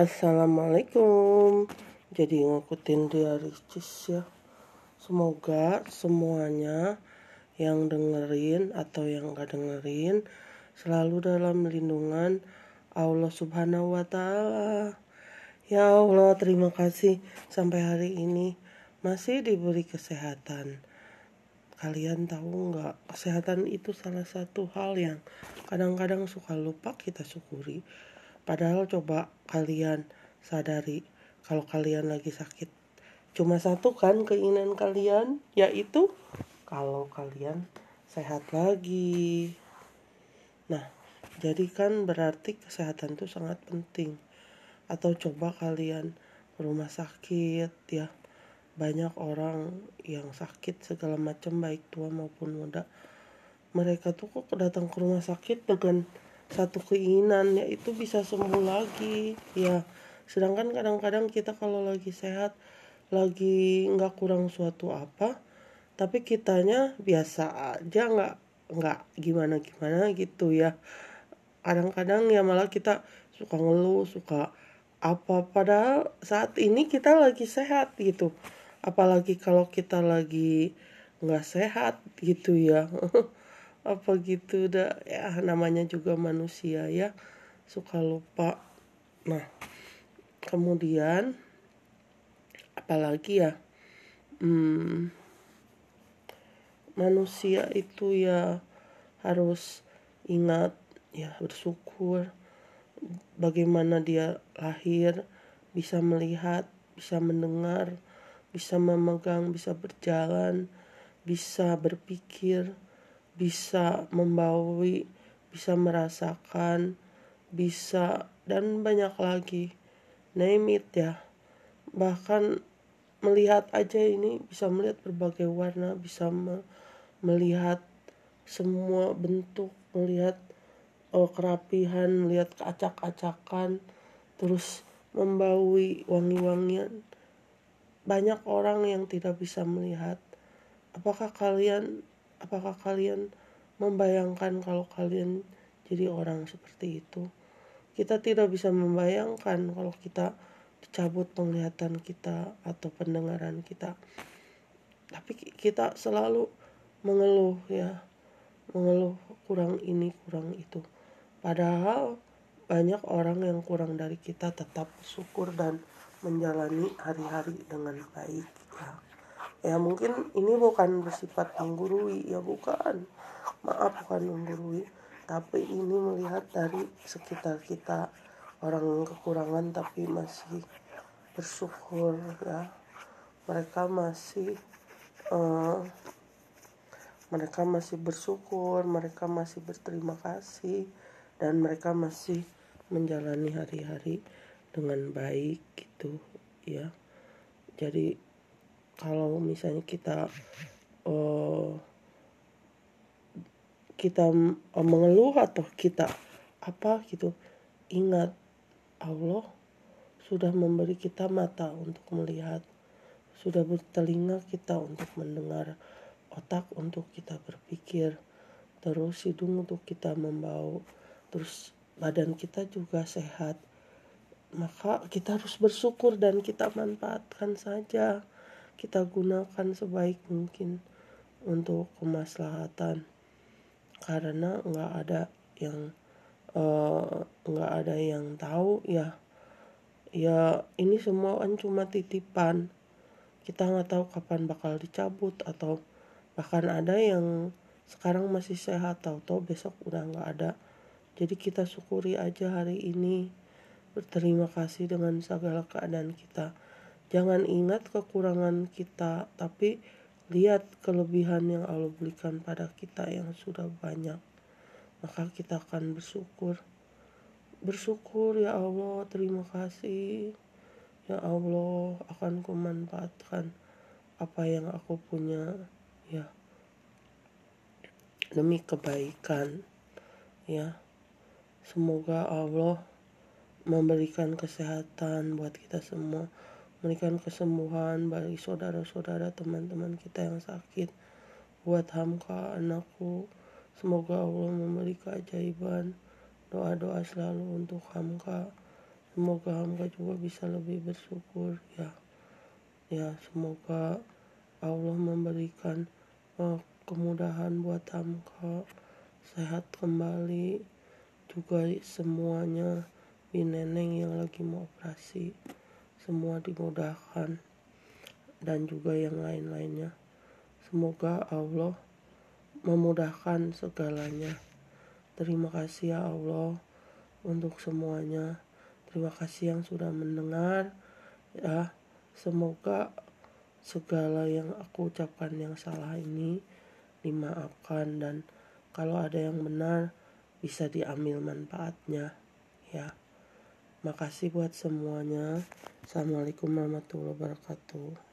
Assalamualaikum. Jadi ngikutin dia Ricis ya. Semoga semuanya yang dengerin atau yang gak dengerin selalu dalam lindungan Allah Subhanahu wa taala. Ya Allah, terima kasih sampai hari ini masih diberi kesehatan. Kalian tahu nggak, kesehatan itu salah satu hal yang kadang-kadang suka lupa kita syukuri. Padahal coba kalian sadari kalau kalian lagi sakit. Cuma satu kan keinginan kalian, yaitu kalau kalian sehat lagi. Nah, jadi kan berarti kesehatan itu sangat penting. Atau coba kalian rumah sakit ya. Banyak orang yang sakit segala macam baik tua maupun muda. Mereka tuh kok datang ke rumah sakit dengan satu keinginan yaitu bisa sembuh lagi. Ya sedangkan kadang-kadang kita kalau lagi sehat lagi nggak kurang suatu apa tapi kitanya biasa aja nggak nggak gimana gimana gitu ya. Kadang-kadang ya malah kita suka ngeluh suka apa padahal saat ini kita lagi sehat gitu. Apalagi kalau kita lagi nggak sehat gitu ya apa gitu dah ya namanya juga manusia ya. Suka lupa. Nah kemudian apalagi ya? Hmm, manusia itu ya harus ingat ya bersyukur bagaimana dia lahir bisa melihat bisa mendengar bisa memegang bisa berjalan bisa berpikir bisa membawi, bisa merasakan, bisa dan banyak lagi. Name it ya. Bahkan melihat aja ini bisa melihat berbagai warna, bisa me melihat semua bentuk, melihat oh, kerapihan, melihat acak-acakan, terus membaui wangi-wangian. Banyak orang yang tidak bisa melihat. Apakah kalian Apakah kalian membayangkan kalau kalian jadi orang seperti itu? Kita tidak bisa membayangkan kalau kita dicabut penglihatan kita atau pendengaran kita. Tapi kita selalu mengeluh ya, mengeluh kurang ini, kurang itu. Padahal banyak orang yang kurang dari kita tetap bersyukur dan menjalani hari-hari dengan baik ya ya mungkin ini bukan bersifat menggurui. Ya bukan. Maaf bukan menggurui. Tapi ini melihat dari sekitar kita orang yang kekurangan tapi masih bersyukur ya. Mereka masih uh, mereka masih bersyukur mereka masih berterima kasih dan mereka masih menjalani hari-hari dengan baik gitu ya. Jadi kalau misalnya kita uh, kita uh, mengeluh atau kita apa gitu ingat Allah sudah memberi kita mata untuk melihat sudah bertelinga kita untuk mendengar otak untuk kita berpikir terus hidung untuk kita membau terus badan kita juga sehat maka kita harus bersyukur dan kita manfaatkan saja kita gunakan sebaik mungkin untuk kemaslahatan. Karena nggak ada yang eh, nggak uh, ada yang tahu ya. Ya ini semua kan cuma titipan. Kita nggak tahu kapan bakal dicabut atau bahkan ada yang sekarang masih sehat tahu-tahu besok udah nggak ada. Jadi kita syukuri aja hari ini. Berterima kasih dengan segala keadaan kita Jangan ingat kekurangan kita, tapi lihat kelebihan yang Allah berikan pada kita yang sudah banyak. Maka kita akan bersyukur. Bersyukur ya Allah, terima kasih. Ya Allah, akan kumanfaatkan apa yang aku punya ya demi kebaikan ya semoga Allah memberikan kesehatan buat kita semua memberikan kesembuhan bagi saudara-saudara teman-teman kita yang sakit buat Hamka anakku. Semoga Allah memberi keajaiban doa-doa selalu untuk Hamka. Semoga hamba juga bisa lebih bersyukur ya. Ya semoga Allah memberikan uh, kemudahan buat hamba sehat kembali juga semuanya di neneng yang lagi mau operasi semua dimudahkan. Dan juga yang lain-lainnya. Semoga Allah memudahkan segalanya. Terima kasih ya Allah untuk semuanya. Terima kasih yang sudah mendengar ya. Semoga segala yang aku ucapkan yang salah ini dimaafkan. Dan kalau ada yang benar bisa diambil manfaatnya ya makasih buat semuanya. Assalamualaikum warahmatullahi wabarakatuh